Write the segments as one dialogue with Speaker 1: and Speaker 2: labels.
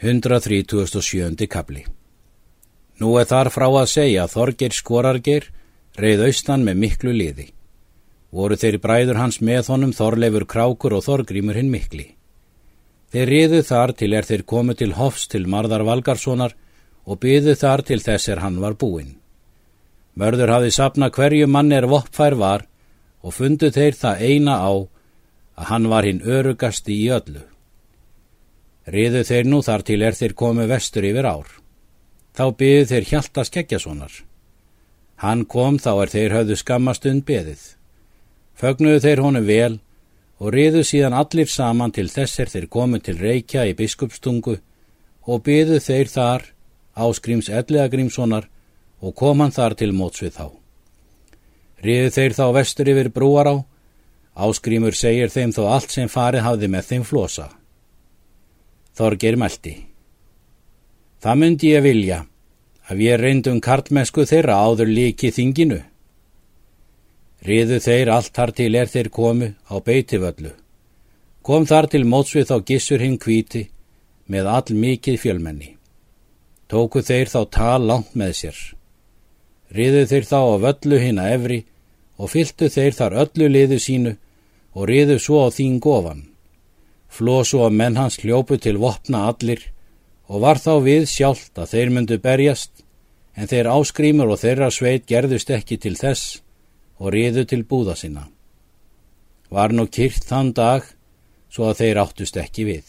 Speaker 1: 137. kapli Nú er þar frá að segja að Þorgir Skorargir reið austan með miklu liði. Voru þeir bræður hans með honum Þorleifur Krákur og Þorgrímur hinn mikli. Þeir riðu þar til er þeir komu til Hofs til Marðar Valgarssonar og byðu þar til þess er hann var búinn. Mörður hafi sapna hverju mann er voppfær var og fundu þeir það eina á að hann var hinn örugasti í öllu. Riðu þeir nú þar til er þeir komu vestur yfir ár. Þá byðu þeir hjálta skeggjasonar. Hann kom þá er þeir höfðu skammastund beðið. Fögnuðu þeir honum vel og riðu síðan allir saman til þess er þeir komu til reykja í biskupstungu og byðu þeir þar áskrims elliðagrímssonar og kom hann þar til móts við þá. Riðu þeir þá vestur yfir brúar á, áskrimur segir þeim þó allt sem farið hafði með þeim flosa. Þorgir meldi. Það myndi ég vilja að við reyndum karlmennsku þeirra áður líki þinginu. Riðu þeir allt þar til er þeir komu á beitivöllu. Kom þar til mótsvið þá gissur hinn kvíti með all mikið fjölmenni. Tóku þeir þá tal langt með sér. Riðu þeir þá á völlu hinn að efri og fyltu þeir þar öllu liðu sínu og riðu svo á þín gofan. Flósu og menn hans hljópu til vopna allir og var þá við sjálft að þeir myndu berjast en þeir áskrímur og þeirra sveit gerðust ekki til þess og riðu til búða sinna. Var nú kyrt þann dag svo að þeir áttust ekki við.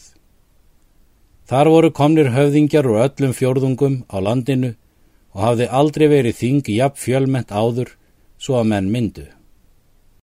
Speaker 1: Þar voru komnir höfðingjar og öllum fjórðungum á landinu og hafði aldrei verið þingi jafn fjölment áður svo að menn myndu.